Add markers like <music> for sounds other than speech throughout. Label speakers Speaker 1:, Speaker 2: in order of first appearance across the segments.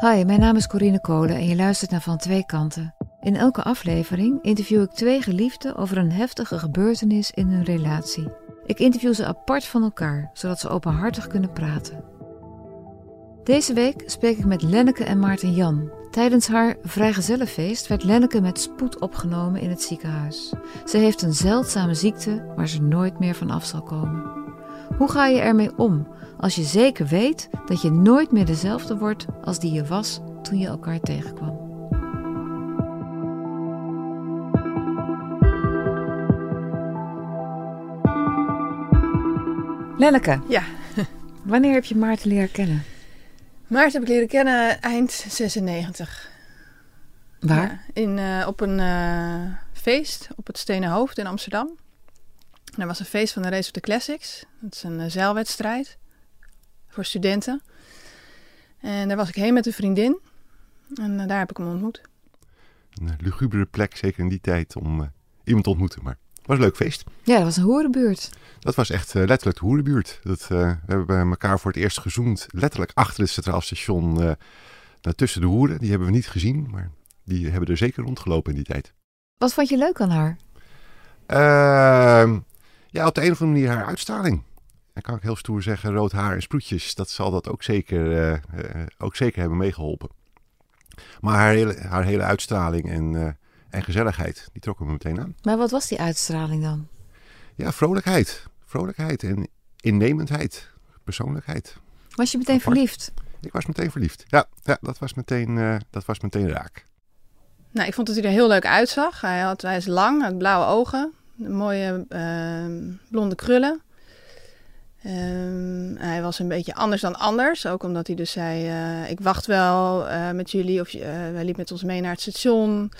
Speaker 1: Hi, mijn naam is Corine Kolen en je luistert naar Van Twee Kanten. In elke aflevering interview ik twee geliefden over een heftige gebeurtenis in hun relatie. Ik interview ze apart van elkaar, zodat ze openhartig kunnen praten. Deze week spreek ik met Lenneke en Maarten Jan. Tijdens haar vrijgezellenfeest werd Lenneke met spoed opgenomen in het ziekenhuis. Ze heeft een zeldzame ziekte waar ze nooit meer van af zal komen. Hoe ga je ermee om als je zeker weet dat je nooit meer dezelfde wordt als die je was toen je elkaar tegenkwam? Lenneke,
Speaker 2: Ja, <laughs>
Speaker 1: wanneer heb je Maarten leren kennen?
Speaker 2: Maarten heb ik leren kennen eind 96.
Speaker 1: Waar?
Speaker 2: Ja, in, eh, op een eh, feest op het Stenen Hoofd in Amsterdam. En er was een feest van de Race of the Classics. Dat is een eh, zeilwedstrijd voor studenten. En daar was ik heen met een vriendin. En eh, daar heb ik hem ontmoet.
Speaker 3: Een lugubere plek, zeker in die tijd, om eh, iemand te ontmoeten. Maar het was een leuk feest.
Speaker 1: Ja, dat was een hoerenbuurt.
Speaker 3: Dat was echt eh, letterlijk de hoerenbuurt. Dat, eh, we hebben bij elkaar voor het eerst gezoend, letterlijk achter het Centraal Station, eh, tussen de hoeren. Die hebben we niet gezien, maar die hebben er zeker rondgelopen in die tijd.
Speaker 1: Wat vond je leuk aan haar?
Speaker 3: Ja, op de een of andere manier haar uitstraling. Dan kan ik heel stoer zeggen, rood haar en sproetjes, dat zal dat ook zeker, eh, eh, ook zeker hebben meegeholpen. Maar haar hele, haar hele uitstraling en, eh, en gezelligheid, die trokken me meteen aan.
Speaker 1: Maar wat was die uitstraling dan?
Speaker 3: Ja, vrolijkheid. Vrolijkheid en innemendheid. Persoonlijkheid.
Speaker 1: Was je meteen
Speaker 3: Apart.
Speaker 1: verliefd?
Speaker 3: Ik was meteen verliefd. Ja, ja dat, was meteen, eh, dat was meteen raak.
Speaker 2: Nou, ik vond dat hij er heel leuk uitzag. Hij, had, hij is lang, had blauwe ogen, mooie ehm, blonde krullen. Ehm, hij was een beetje anders dan anders. Ook omdat hij dus zei, eh, ik wacht wel eh, met jullie. Of eh, hij liep met ons mee naar het station.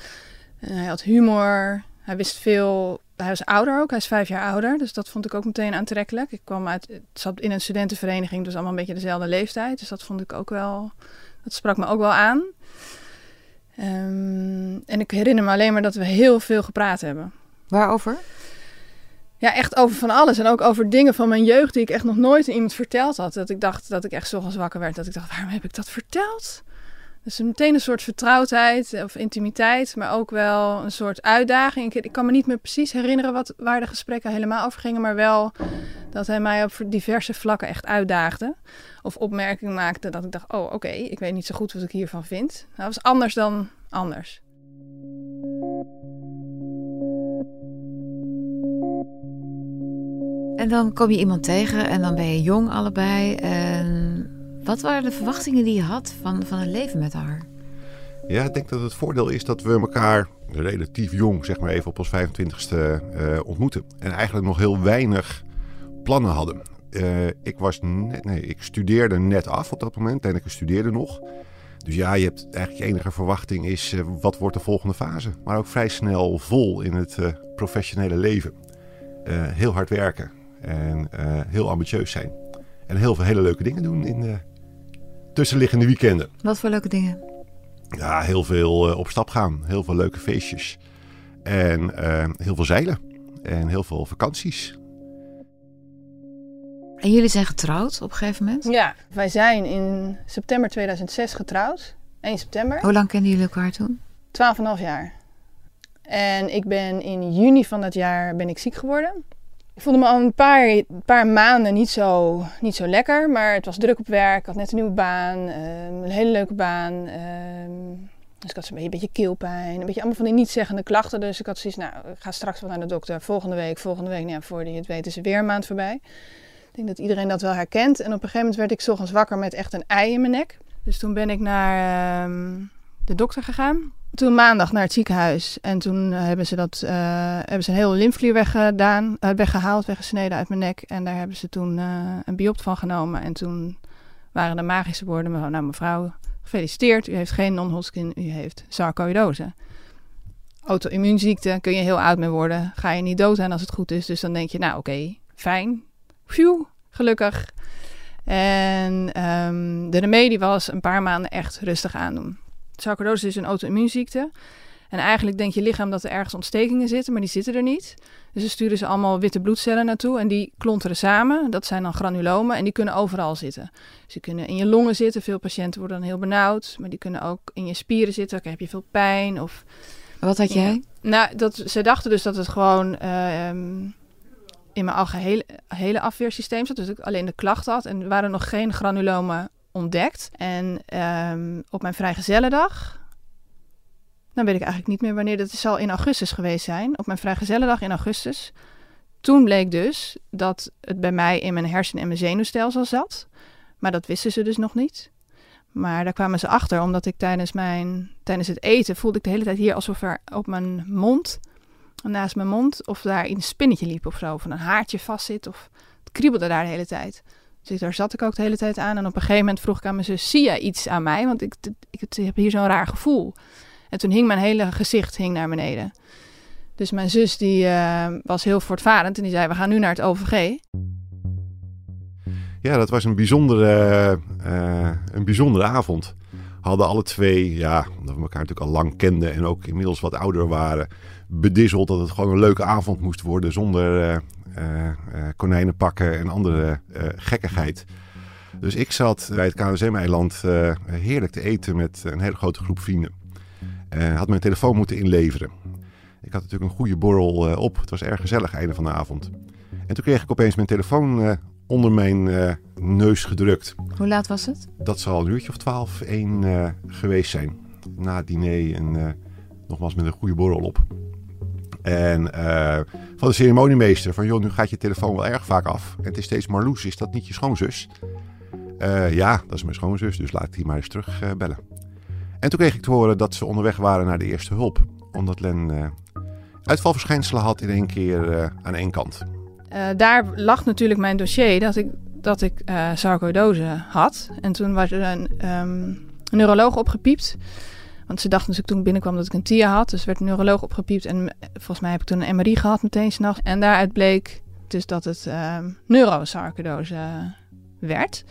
Speaker 2: Hij had humor. Hij wist veel. Hij was ouder ook. Hij is vijf jaar ouder. Dus dat vond ik ook meteen aantrekkelijk. Ik kwam uit, zat in een studentenvereniging. Dus allemaal een beetje dezelfde leeftijd. Dus dat vond ik ook wel... Dat sprak me ook wel aan. Ehm, en ik herinner me alleen maar dat we heel veel gepraat hebben.
Speaker 1: Waarover?
Speaker 2: Ja, echt over van alles. En ook over dingen van mijn jeugd die ik echt nog nooit aan iemand verteld had. Dat ik dacht dat ik echt zo wakker werd. Dat ik dacht, waarom heb ik dat verteld? Dus meteen een soort vertrouwdheid of intimiteit. Maar ook wel een soort uitdaging. Ik, kan me niet meer precies herinneren wat, waar de gesprekken helemaal over gingen. Maar wel dat hij mij op diverse vlakken echt uitdaagde. Of opmerkingen maakte dat ik dacht, oh oké, ik weet niet zo goed wat ik hiervan vind. Dat was anders dan anders.
Speaker 1: En dan kom je iemand tegen en dan ben je jong allebei. En wat waren de verwachtingen die je had van, van een leven met haar?
Speaker 3: Ja, ik denk dat het voordeel is dat we elkaar relatief jong, zeg maar even op ons 25ste, eh, ontmoeten. En eigenlijk nog heel weinig plannen hadden. Eh, ik, was net, nee, ik studeerde net af op dat moment en ik studeerde nog. Dus ja, je hebt eigenlijk enige verwachting is eh, wat wordt de volgende fase. Maar ook vrij snel vol in het professionele leven. Heel hard werken en eh, heel ambitieus zijn. En heel veel hele leuke dingen doen in de tussenliggende weekenden.
Speaker 1: Wat voor leuke dingen?
Speaker 3: Ja, heel veel eh, op stap gaan. Heel veel leuke feestjes. En eh, heel veel zeilen. En heel veel vakanties.
Speaker 1: En jullie zijn getrouwd op een gegeven moment?
Speaker 2: Ja, wij zijn in september 2006 getrouwd. 1 september.
Speaker 1: Hoe lang kenden jullie elkaar toen?
Speaker 2: 12,5 jaar. En ik ben in juni van dat jaar ben ik ziek geworden. Ik voelde me al een paar, paar maanden niet zo, niet zo lekker, maar het was druk op werk. Ik had net een nieuwe baan, ehm, een hele leuke baan. ehm, dus ik had een beetje keelpijn, een beetje allemaal van die niet-zeggende klachten. Dus ik had zoiets, nou, ik ga straks wel naar de dokter. Volgende week, volgende week, nou ja, voor je het weet is er weer een maand voorbij. Ik denk dat iedereen dat wel herkent. En op een gegeven moment werd ik ochtends wakker met echt een ei in mijn nek. Dus toen ben ik naar ehm, de dokter gegaan. Toen maandag naar het ziekenhuis. En toen eh, hebben ze, dat, eh, hebben ze een hele lymfklier weggedaan, eh, weggehaald, weggesneden uit mijn nek. En daar hebben ze toen eh, een biopt van genomen. En toen waren de magische woorden, mevrouw, nou mevrouw, gefeliciteerd. U heeft geen non-Hodgkin, u heeft sarcoïdose. Auto-immuunziekte, kun je heel oud mee worden. Ga je niet dood aan als het goed is. Dus dan denk je, nou oké, fijn. Phew, gelukkig. En ehm, de remedie was een paar maanden echt rustig aandoen. Sarcoidose is een auto-immuunziekte. En eigenlijk denkt je lichaam dat er ergens ontstekingen zitten, maar die zitten er niet. Dus ze sturen ze allemaal witte bloedcellen naartoe en die klonteren samen. Dat zijn dan granulomen en die kunnen overal zitten. Ze kunnen in je longen zitten. Veel patiënten worden dan heel benauwd, maar die kunnen ook in je spieren zitten. Dan heb je veel pijn of...
Speaker 1: Wat had jij?
Speaker 2: Nou, dat, ze dachten dus dat het gewoon uh, in mijn algehele hele afweersysteem zat. Dus dat ik alleen de klachten had. En er waren nog geen granulomen ontdekt. En um, op mijn vrijgezellendag, dan weet ik eigenlijk niet meer wanneer, dat zal in augustus geweest zijn. Op mijn vrijgezellendag in augustus. Toen bleek dus dat het bij mij in mijn hersen- en mijn zenuwstelsel zat. Maar dat wisten ze dus nog niet. Maar daar kwamen ze achter, omdat ik tijdens, mijn, tijdens het eten voelde ik de hele tijd hier alsof er op mijn mond, naast mijn mond, of daar een spinnetje liep of zo. Of een haartje vastzit. Of het kriebelde daar de hele tijd. Dus daar zat ik ook de hele tijd aan. En op een gegeven moment vroeg ik aan mijn zus, zie jij iets aan mij? Want ik, ik, heb hier zo'n raar gevoel. En toen hing mijn hele gezicht hing naar beneden. Dus mijn zus die uh, was heel voortvarend en die zei, we gaan nu naar het OVG.
Speaker 3: Ja, dat was een bijzondere, uh, een bijzondere avond. Hadden alle twee, ja, omdat we elkaar natuurlijk al lang kenden en ook inmiddels wat ouder waren, bedisseld dat het gewoon een leuke avond moest worden zonder uh, konijnen pakken en andere gekkigheid. Dus ik zat bij het KNSM-eiland heerlijk te eten met een hele grote groep vrienden. En had mijn telefoon moeten inleveren. Ik had natuurlijk een goede borrel op. Het was erg gezellig einde van de avond. En toen kreeg ik opeens mijn telefoon onder mijn uh, neus gedrukt.
Speaker 1: Hoe laat was het?
Speaker 3: Dat zal een uurtje of twaalf, één uh, geweest zijn. Na het diner en uh, nogmaals met een goede borrel op. En van de ceremoniemeester van, joh, nu gaat je telefoon wel erg vaak af. En het is steeds Marloes, is dat niet je schoonzus? ja, dat is mijn schoonzus, dus laat die maar eens terugbellen. en toen kreeg ik te horen dat ze onderweg waren naar de eerste hulp. Omdat Len uitvalverschijnselen had in één keer aan één kant.
Speaker 2: Uh, daar lag natuurlijk mijn dossier dat ik, dat ik uh, sarcoidose had. En toen was er een, een neuroloog opgepiept. Want ze dachten dus toen ik binnenkwam dat ik een TIA had. Dus werd een neuroloog opgepiept. En volgens mij heb ik toen een MRI gehad meteen s'nachts. En daaruit bleek dus dat het um, neurosarcoidose werd.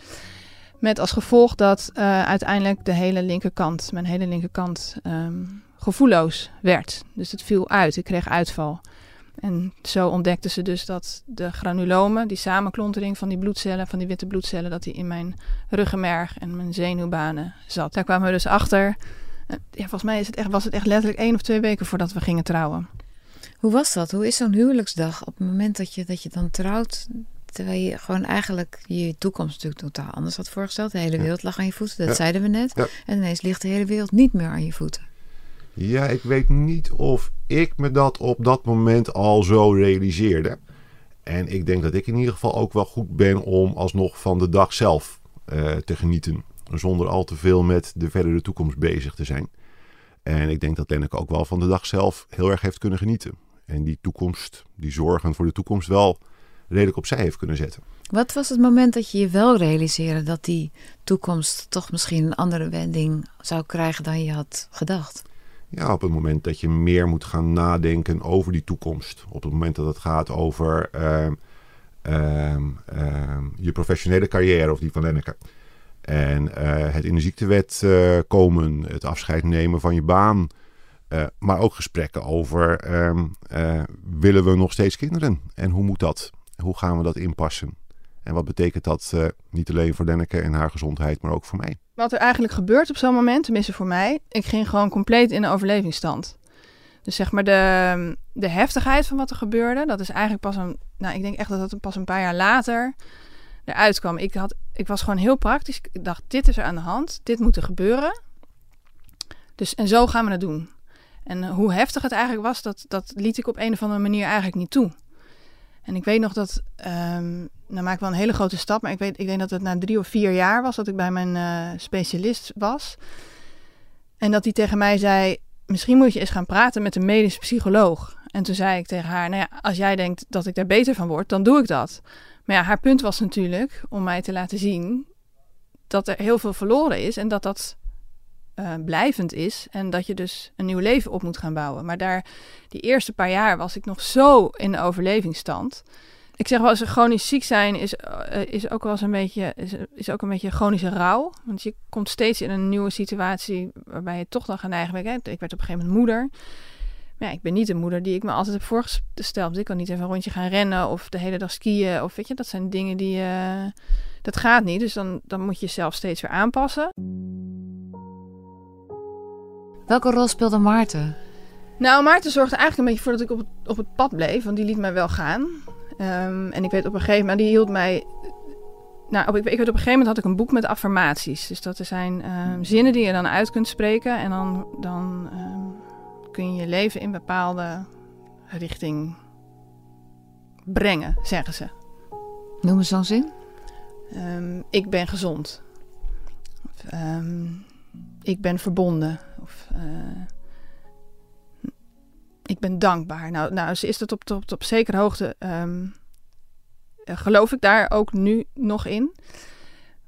Speaker 2: Met als gevolg dat uh, uiteindelijk de hele linkerkant, mijn hele linkerkant, um, gevoelloos werd. Dus het viel uit. Ik kreeg uitval. En zo ontdekten ze dus dat de granulomen, die samenklontering van die bloedcellen, van die witte bloedcellen, dat die in mijn ruggenmerg en mijn zenuwbanen zat. Daar kwamen we dus achter. Ja, volgens mij is het echt, was het echt letterlijk één of twee weken voordat we gingen trouwen.
Speaker 1: Hoe was dat? Hoe is zo'n huwelijksdag op het moment dat je, dat je dan trouwt? Terwijl je gewoon eigenlijk je toekomst natuurlijk totaal anders had voorgesteld. De hele wereld lag aan je voeten, dat ja. zeiden we net. Ja. En ineens ligt de hele wereld niet meer aan je voeten.
Speaker 3: Ja, ik weet niet of ik me dat op dat moment al zo realiseerde. En ik denk dat ik in ieder geval ook wel goed ben om alsnog van de dag zelf uh, te genieten. Zonder al te veel met de verdere toekomst bezig te zijn. En ik denk dat Lenneke ook wel van de dag zelf heel erg heeft kunnen genieten. En die toekomst, die zorgen voor de toekomst wel redelijk opzij heeft kunnen zetten.
Speaker 1: Wat was het moment dat je je wel realiseerde dat die toekomst toch misschien een andere wending zou krijgen dan je had gedacht?
Speaker 3: Ja, op het moment dat je meer moet gaan nadenken over die toekomst. Op het moment dat het gaat over uh, uh, uh, je professionele carrière of die van Lenneke. En eh, het in de ziektewet eh, komen, het afscheid nemen van je baan. Eh, maar ook gesprekken over ehm, willen we nog steeds kinderen? En hoe moet dat? Hoe gaan we dat inpassen? En wat betekent dat niet alleen voor Lenneke en haar gezondheid, maar ook voor mij?
Speaker 2: Wat er eigenlijk gebeurt op zo'n moment, tenminste voor mij, ik ging gewoon compleet in de overlevingsstand. Dus zeg maar de, de heftigheid van wat er gebeurde, dat is eigenlijk pas een, nou ik denk echt dat dat pas een paar jaar later eruit kwam. Ik, had, ik was gewoon heel praktisch. Ik dacht, dit is er aan de hand, dit moet er gebeuren. Dus en zo gaan we het doen. En hoe heftig het eigenlijk was, dat, dat liet ik op een of andere manier eigenlijk niet toe. En ik weet nog dat, um, nou maak ik wel een hele grote stap, maar ik, weet, ik denk dat het na drie of vier jaar was dat ik bij mijn uh, specialist was. En dat hij tegen mij zei, misschien moet je eens gaan praten met een medisch psycholoog. En toen zei ik tegen haar, nou ja, als jij denkt dat ik daar beter van word, dan doe ik dat. Maar ja, haar punt was natuurlijk om mij te laten zien dat er heel veel verloren is en dat dat uh, blijvend is. En dat je dus een nieuw leven op moet gaan bouwen. Maar daar, die eerste paar jaar was ik nog zo in de overlevingsstand. ik zeg wel eens, chronisch ziek zijn is, eh, is ook wel eens een beetje, is, is ook een beetje chronische rouw. Want je komt steeds in een nieuwe situatie waarbij je toch dan gaat neigen. Ik werd op een gegeven moment moeder. Maar ja, ik ben niet de moeder die ik me altijd heb voorgesteld. Ik kan niet even een rondje gaan rennen of de hele dag skiën. Of weet je, dat zijn dingen die, uh, dat gaat niet. Dus dan, dan moet je jezelf steeds weer aanpassen.
Speaker 1: Welke rol speelde Maarten?
Speaker 2: Nou, Maarten zorgde eigenlijk een beetje voor dat ik op het, op het pad bleef. Want die liet mij wel gaan. Um, en ik weet op een gegeven moment, die hield mij. Nou, op, ik, ik weet op een gegeven moment had ik een boek met affirmaties. Dus dat zijn um, zinnen die je dan uit kunt spreken. En dan, dan um, kun je je leven in bepaalde richting brengen, zeggen ze.
Speaker 1: Noem eens zo'n zin.
Speaker 2: ik ben gezond. Of, ik ben verbonden. Uh, ik ben dankbaar. Nou, nou is dat op, op, op zekere hoogte. Um, geloof ik daar ook nu nog in.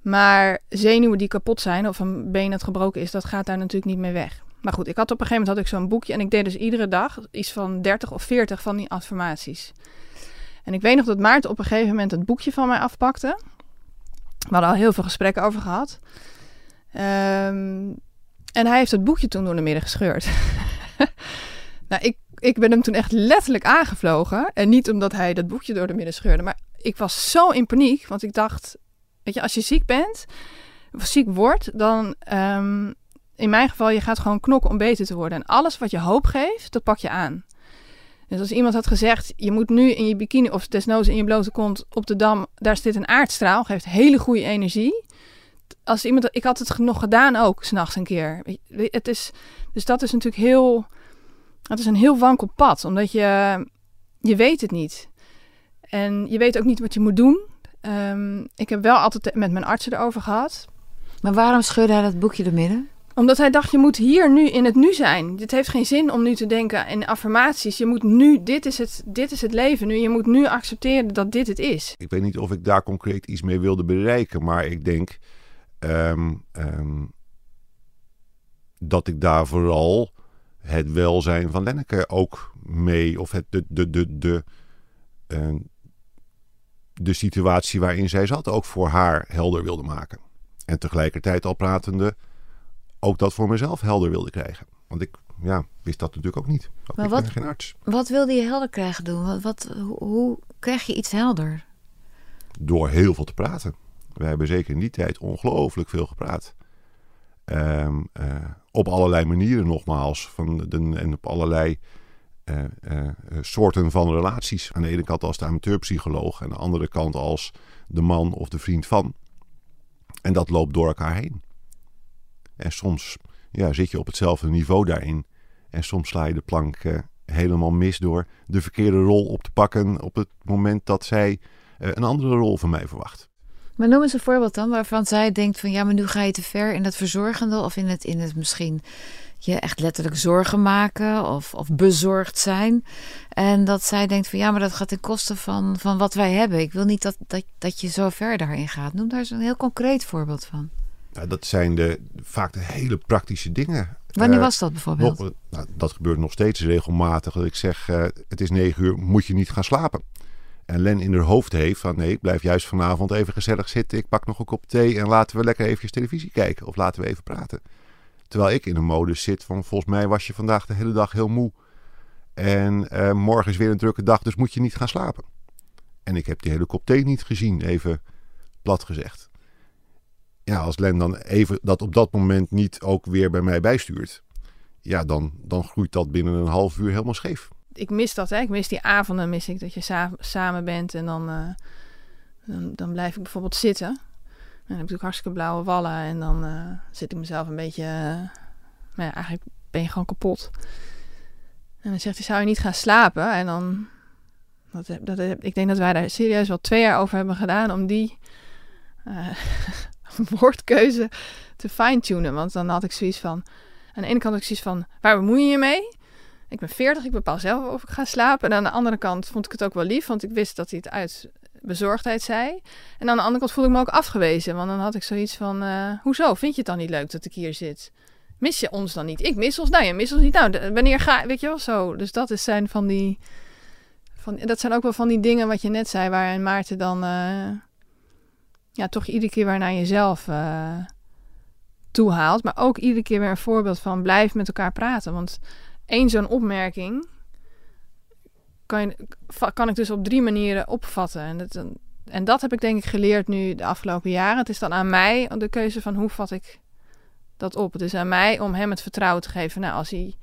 Speaker 2: Maar zenuwen die kapot zijn of een been dat gebroken is, dat gaat daar natuurlijk niet mee weg. Maar goed, ik had op een gegeven moment had ik zo'n boekje en ik deed dus iedere dag iets van 30 of 40 van die affirmaties. En ik weet nog dat Maarten op een gegeven moment het boekje van mij afpakte. We hadden al heel veel gesprekken over gehad. Um, en hij heeft het boekje toen door de midden gescheurd. <laughs> nou, ik, ik ben hem toen echt letterlijk aangevlogen. En niet omdat hij dat boekje door de midden scheurde. Maar ik was zo in paniek. Want ik dacht, weet je, als je ziek bent, of ziek wordt, dan... Um, in mijn geval, je gaat gewoon knokken om beter te worden. En alles wat je hoop geeft, dat pak je aan. Dus als iemand had gezegd, je moet nu in je bikini of desnoods in je blote kont op de dam, daar zit een aardstraal, geeft hele goede energie als iemand, ik had het nog gedaan ook, s'nachts een keer. Het is, dus dat is natuurlijk heel, het is een heel wankel pad, omdat je, je weet het niet. En je weet ook niet wat je moet doen. Um, ik heb wel altijd met mijn artsen erover gehad.
Speaker 1: Maar waarom scheurde hij dat boekje er midden?
Speaker 2: Omdat hij dacht, je moet hier nu in het nu zijn. Het heeft geen zin om nu te denken in affirmaties. Je moet nu, dit is het, dit is het leven nu. Je moet nu accepteren dat dit het is.
Speaker 3: Ik weet niet of ik daar concreet iets mee wilde bereiken. Maar ik denk Um, um, dat ik daar vooral het welzijn van Lenneke ook mee, of het, de, de, de, de, uh, de situatie waarin zij zat, ook voor haar helder wilde maken. En tegelijkertijd al pratende, ook dat voor mezelf helder wilde krijgen. Want ik ja, wist dat natuurlijk ook niet. Ook maar ik wat, ben geen arts.
Speaker 1: Wat wilde je helder krijgen doen? Wat, wat, hoe, hoe krijg je iets helder?
Speaker 3: Door heel veel te praten. We hebben zeker in die tijd ongelooflijk veel gepraat. Um, uh, op allerlei manieren nogmaals. Van de, en op allerlei uh, uh, soorten van relaties. Aan de ene kant als de amateurpsycholoog. En aan de andere kant als de man of de vriend van. En dat loopt door elkaar heen. En soms ja, zit je op hetzelfde niveau daarin. En soms sla je de plank helemaal mis door de verkeerde rol op te pakken. op het moment dat zij een andere rol van mij verwacht.
Speaker 1: Maar noem eens een voorbeeld dan waarvan zij denkt van ja, maar nu ga je te ver in het verzorgende of in het, in het misschien je echt letterlijk zorgen maken of, of bezorgd zijn. En dat zij denkt van ja, maar dat gaat ten koste van, van wat wij hebben. Ik wil niet dat, dat, dat je zo ver daarin gaat. Noem daar eens een heel concreet voorbeeld van.
Speaker 3: Nou, dat zijn de, vaak de hele praktische dingen.
Speaker 1: Wanneer uh, was dat bijvoorbeeld?
Speaker 3: Nog, nou, dat gebeurt nog steeds regelmatig. Dat ik zeg, uh, het is negen uur, moet je niet gaan slapen. En Len in haar hoofd heeft van nee, ik blijf juist vanavond even gezellig zitten. Ik pak nog een kop thee en laten we lekker even televisie kijken. Of laten we even praten. Terwijl ik in een modus zit van volgens mij was je vandaag de hele dag heel moe. En uh, morgen is weer een drukke dag, dus moet je niet gaan slapen. En ik heb die hele kop thee niet gezien, even plat gezegd. Ja, als Len dan even dat op dat moment niet ook weer bij mij bijstuurt. Ja, dan, dan groeit dat binnen een half uur helemaal scheef
Speaker 2: ik mis dat, hè. Ik mis die avonden, mis ik dat je samen bent en dan, uh, dan, dan, blijf ik bijvoorbeeld zitten. En dan heb ik ook hartstikke blauwe wallen en dan uh, zit ik mezelf een beetje, maar ja, eigenlijk ben je gewoon kapot. En dan zegt hij, zou je niet gaan slapen? En dan, dat, dat, ik denk dat wij daar serieus wel twee jaar over hebben gedaan om die <laughs> woordkeuze te fine-tunen. Want dan had ik zoiets van, aan de ene kant had ik zoiets van, waar bemoei je je mee? Ik ben 40, ik bepaal zelf of ik ga slapen. En aan de andere kant vond ik het ook wel lief, want ik wist dat hij het uit bezorgdheid zei. En aan de andere kant voelde ik me ook afgewezen, want dan had ik zoiets van: uh, hoezo? Vind je het dan niet leuk dat ik hier zit? Mis je ons dan niet? Ik mis ons, nou je mis ons niet. Nou, wanneer ga weet je wel zo? Dus dat is zijn van die, van, dat zijn ook wel van die dingen wat je net zei, waar Maarten dan uh, ja, toch iedere keer weer naar jezelf uh, toehaalt. Maar ook iedere keer weer een voorbeeld van blijf met elkaar praten. Want één zo'n opmerking kan, je, kan ik dus op drie manieren opvatten. En dat, en dat heb ik denk ik geleerd nu de afgelopen jaren. Het is dan aan mij de keuze van hoe vat ik dat op. Het is aan mij om hem het vertrouwen te geven. Nou, als hij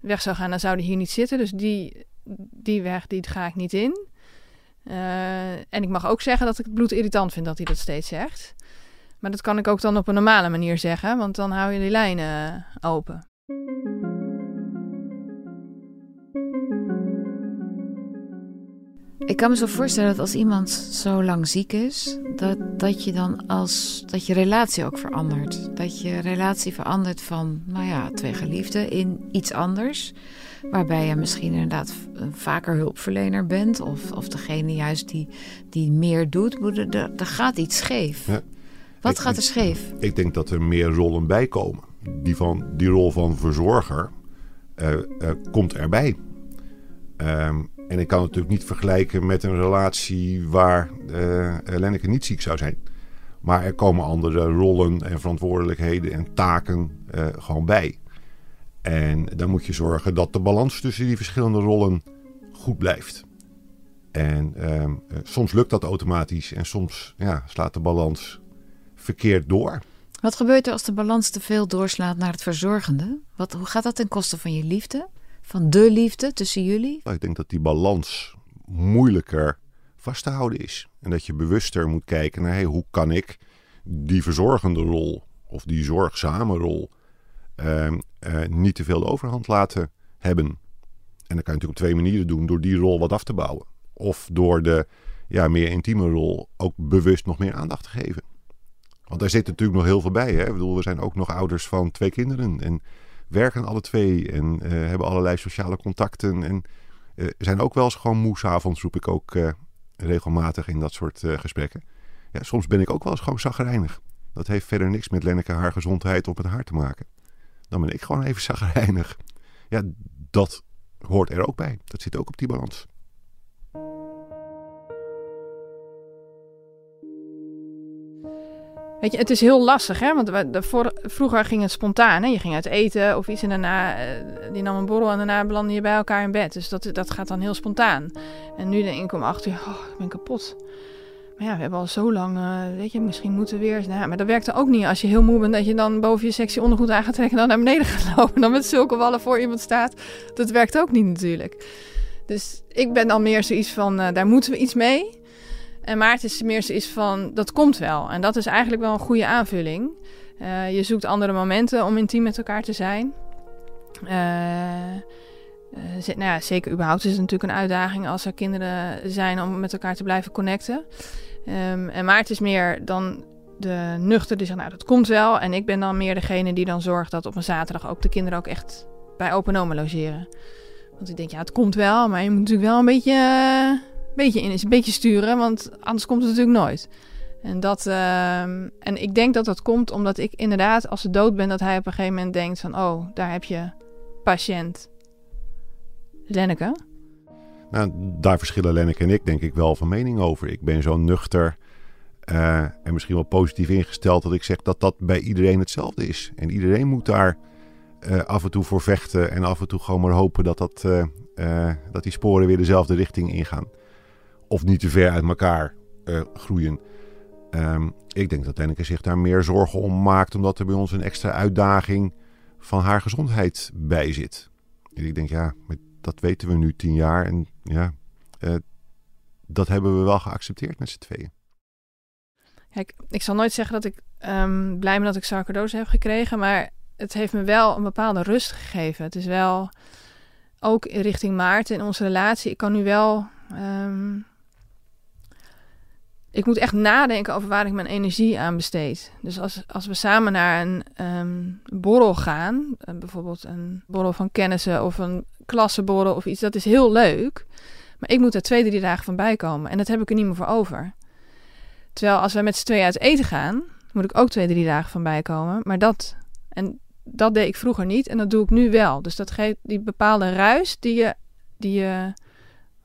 Speaker 2: weg zou gaan, dan zou hij hier niet zitten. Dus die, die weg, die ga ik niet in. Uh, en ik mag ook zeggen dat ik het bloed irritant vind dat hij dat steeds zegt. Maar dat kan ik ook dan op een normale manier zeggen, want dan hou je die lijnen open.
Speaker 1: Ik kan me zo voorstellen dat als iemand zo lang ziek is, dat, dat je dan als dat je relatie ook verandert. Dat je relatie verandert van, nou ja, twee geliefden in iets anders. Waarbij je misschien inderdaad vaker hulpverlener bent, of, of degene juist die, die meer doet. Er, er gaat iets scheef. Ja. Wat gaat er scheef?
Speaker 3: Ik denk dat er meer rollen bij komen. Die, van, die rol van verzorger uh, uh, komt erbij. Um, en ik kan het natuurlijk niet vergelijken met een relatie waar uh, Lenneke niet ziek zou zijn. Maar er komen andere rollen en verantwoordelijkheden en taken uh, gewoon bij. En dan moet je zorgen dat de balans tussen die verschillende rollen goed blijft. En uh, soms lukt dat automatisch en soms ja, slaat de balans verkeerd door.
Speaker 1: Wat gebeurt er als de balans te veel doorslaat naar het verzorgende? Wat, hoe gaat dat ten koste van je liefde? Van de liefde tussen jullie?
Speaker 3: Nou, ik denk dat die balans moeilijker vast te houden is. En dat je bewuster moet kijken naar hey, hoe kan ik die verzorgende rol of die zorgzame rol uh, uh, niet te veel de overhand laten hebben. En dat kan je natuurlijk op twee manieren doen. Door die rol wat af te bouwen. Of door de ja, meer intieme rol ook bewust nog meer aandacht te geven. Want daar zit natuurlijk nog heel veel bij. Hè? Ik bedoel, we zijn ook nog ouders van twee kinderen. En werken alle twee en uh, hebben allerlei sociale contacten. En uh, zijn ook wel eens gewoon moe avonds, roep ik ook uh, regelmatig in dat soort gesprekken. Ja, soms ben ik ook wel eens gewoon zagrijnig. Dat heeft verder niks met Lenneke haar gezondheid op het haar te maken. Dan ben ik gewoon even zagrijnig. Ja, dat hoort er ook bij. Dat zit ook op die balans.
Speaker 2: Weet je, het is heel lastig, hè? Want vroeger ging het spontaan. Je ging uit eten of iets en daarna... Uh, die nam een borrel en daarna belandde je bij elkaar in bed. Dus dat, dat gaat dan heel spontaan. En nu denk ik om acht uur, oh, ik ben kapot. Maar ja, we hebben al zo lang, uh, weet je, misschien moeten we weer... Nou, maar dat werkt ook niet als je heel moe bent... dat je dan boven je sectie ondergoed aan gaat trekken... en dan naar beneden gaat <laughs> lopen. Dan met zulke wallen voor iemand staat. Dat werkt ook niet natuurlijk. Dus ik ben dan meer zoiets van, uh, daar moeten we iets mee... En Maarten is meer zoiets van, dat komt wel. En dat is eigenlijk wel een goede aanvulling. Uh, je zoekt andere momenten om intiem met elkaar te zijn. Uh, nou ja, zeker überhaupt is het natuurlijk een uitdaging als er kinderen zijn om met elkaar te blijven connecten. Um, en Maarten is meer dan de nuchter die zegt, nou dat komt wel. En ik ben dan meer degene die dan zorgt dat op een zaterdag ook de kinderen ook echt bij open logeren. Want ik denk, ja het komt wel, maar je moet natuurlijk wel een beetje beetje in is, een beetje sturen, want anders komt het natuurlijk nooit. En, dat, ehm, en ik denk dat dat komt omdat ik inderdaad, als ze dood ben, dat hij op een gegeven moment denkt van, oh, daar heb je patiënt Lenneke.
Speaker 3: Nou, daar verschillen Lenneke en ik denk ik wel van mening over. Ik ben zo nuchter uh, en misschien wel positief ingesteld dat ik zeg dat dat bij iedereen hetzelfde is. En iedereen moet daar uh, af en toe voor vechten en af en toe gewoon maar hopen dat, dat, uh, dat die sporen weer dezelfde richting ingaan of niet te ver uit elkaar uh, groeien. Um, ik denk dat Lenneke zich daar meer zorgen om maakt, omdat er bij ons een extra uitdaging van haar gezondheid bij zit. En ik denk, ja, dat weten we nu tien jaar en ja, uh, dat hebben we wel geaccepteerd met z'n tweeën.
Speaker 2: Kijk, ik zal nooit zeggen dat ik um, blij ben dat ik sarcoidose heb gekregen, maar het heeft me wel een bepaalde rust gegeven. Het is wel ook richting Maarten in onze relatie. Ik kan nu wel um, ik moet echt nadenken over waar ik mijn energie aan besteed. Dus als, als we samen naar een um, borrel gaan, uh, bijvoorbeeld een borrel van kennissen of een klassenborrel of iets, dat is heel leuk. Maar ik moet er twee, drie dagen van bijkomen en dat heb ik er niet meer voor over. Terwijl als we met z'n tweeën uit eten gaan, moet ik ook twee, drie dagen van bijkomen. Maar dat, en dat deed ik vroeger niet en dat doe ik nu wel. Dus dat geeft die bepaalde ruis die je, die je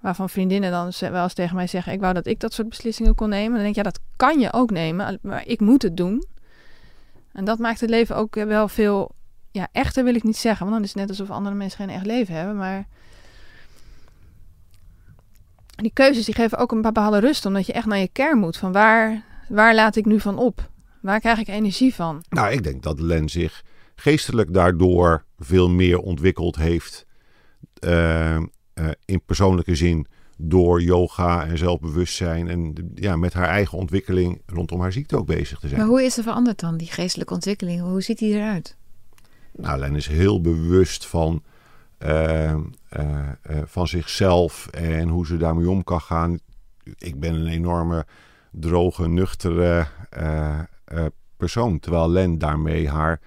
Speaker 2: waarvan vriendinnen dan wel eens tegen mij zeggen: Ik wou dat ik dat soort beslissingen kon nemen. Dan denk ik, ja, dat kan je ook nemen, maar ik moet het doen. En dat maakt het leven ook wel veel ja, echter wil ik niet zeggen, want dan is het net alsof andere mensen geen echt leven hebben. Maar die keuzes die geven ook een bepaalde rust, omdat je echt naar je kern moet. Van waar, waar laat ik nu van op? Waar krijg ik energie van?
Speaker 3: Nou, ik denk dat Len zich geestelijk daardoor veel meer ontwikkeld heeft. Uh, in persoonlijke zin door yoga en zelfbewustzijn en ja, met haar eigen ontwikkeling rondom haar ziekte ook bezig te zijn.
Speaker 1: Maar hoe is er veranderd dan, die geestelijke ontwikkeling? Hoe ziet die eruit?
Speaker 3: Nou, Len is heel bewust van, uh, uh, van zichzelf en hoe ze daarmee om kan gaan. Ik ben een enorme droge, nuchtere persoon. Terwijl Len daarmee haar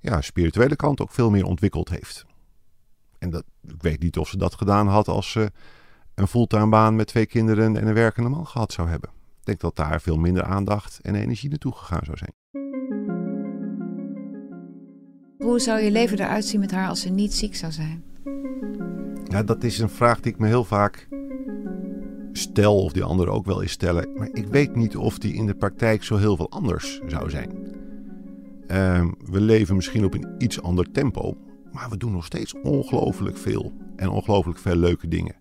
Speaker 3: ja, spirituele kant ook veel meer ontwikkeld heeft. En dat, ik weet niet of ze dat gedaan had als ze een fulltime baan met twee kinderen en een werkende man gehad zou hebben. Ik denk dat daar veel minder aandacht en energie naartoe gegaan zou zijn.
Speaker 1: Hoe zou je leven eruit zien met haar als ze niet ziek zou zijn?
Speaker 3: Ja, dat is een vraag die ik me heel vaak stel, of die anderen ook wel eens stellen. Maar ik weet niet of die in de praktijk zo heel veel anders zou zijn. Uh, we leven misschien op een iets ander tempo, maar we doen nog steeds ongelooflijk veel en ongelooflijk veel leuke dingen.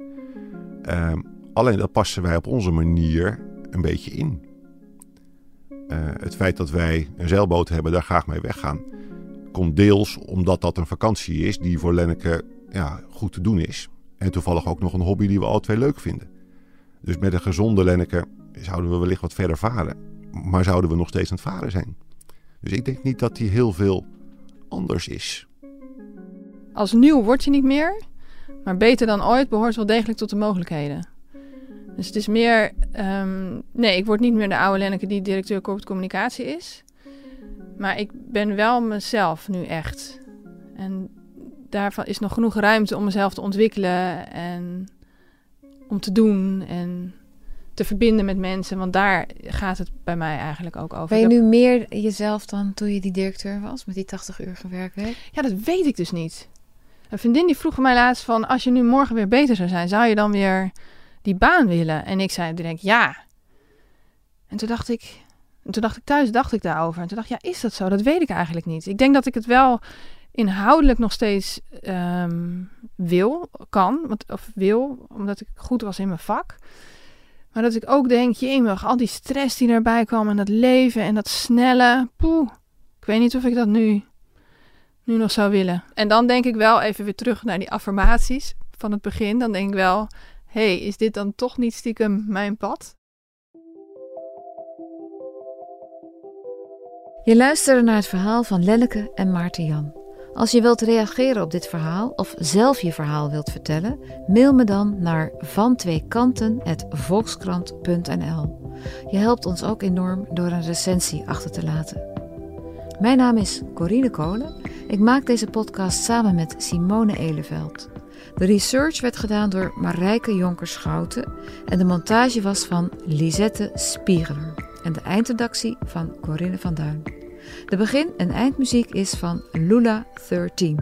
Speaker 3: Uh, alleen dat passen wij op onze manier een beetje in. Uh, het feit dat wij een zeilboot hebben, daar graag mee weggaan komt deels omdat dat een vakantie is die voor Lenneke ja, goed te doen is. En toevallig ook nog een hobby die we alle twee leuk vinden. Dus met een gezonde Lenneke zouden we wellicht wat verder varen. Maar zouden we nog steeds aan het varen zijn. Dus ik denk niet dat die heel veel anders is.
Speaker 2: Als nieuw word je niet meer. Maar beter dan ooit behoort wel degelijk tot de mogelijkheden. Dus het is meer... Um, nee, ik word niet meer de oude Lenneke die directeur corporate communicatie is. Maar ik ben wel mezelf nu echt. En daarvan is nog genoeg ruimte om mezelf te ontwikkelen en om te doen en te verbinden met mensen. Want daar gaat het bij mij eigenlijk ook over.
Speaker 1: Ben je nu meer jezelf dan toen je die directeur was met die 80 uur gewerkt
Speaker 2: Ja, dat weet ik dus niet. Een vriendin die vroeg mij laatst van... als je nu morgen weer beter zou zijn, zou je dan weer die baan willen? En ik zei direct ja. En toen dacht ik, en toen dacht ik thuis, dacht ik daarover. En toen dacht ik, ja, is dat zo? Dat weet ik eigenlijk niet. Ik denk dat ik het wel inhoudelijk nog steeds ehm, wil, kan, want, of wil, omdat ik goed was in mijn vak. Maar dat ik ook denk, jemig, al die stress die erbij kwam en dat leven en dat snelle, poeh, ik weet niet of ik dat nu, nu nog zou willen. En dan denk ik wel even weer terug naar die affirmaties van het begin. Dan denk ik wel, hey, is dit dan toch niet stiekem mijn pad?
Speaker 1: Je luisterde naar het verhaal van Lelleke en Maarten Jan. Als je wilt reageren op dit verhaal of zelf je verhaal wilt vertellen, mail me dan naar vantweekanten.volkskrant.nl. Je helpt ons ook enorm door een recensie achter te laten. Mijn naam is Corine Kolen. Ik maak deze podcast samen met Simone Eleveld. De research werd gedaan door Marijke Jonkers-Schouten en de montage was van Lisette Spiegeler en de eindredactie van Corinne van Duin. De begin- en eindmuziek is van Lula 13.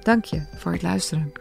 Speaker 1: Dank je voor het luisteren.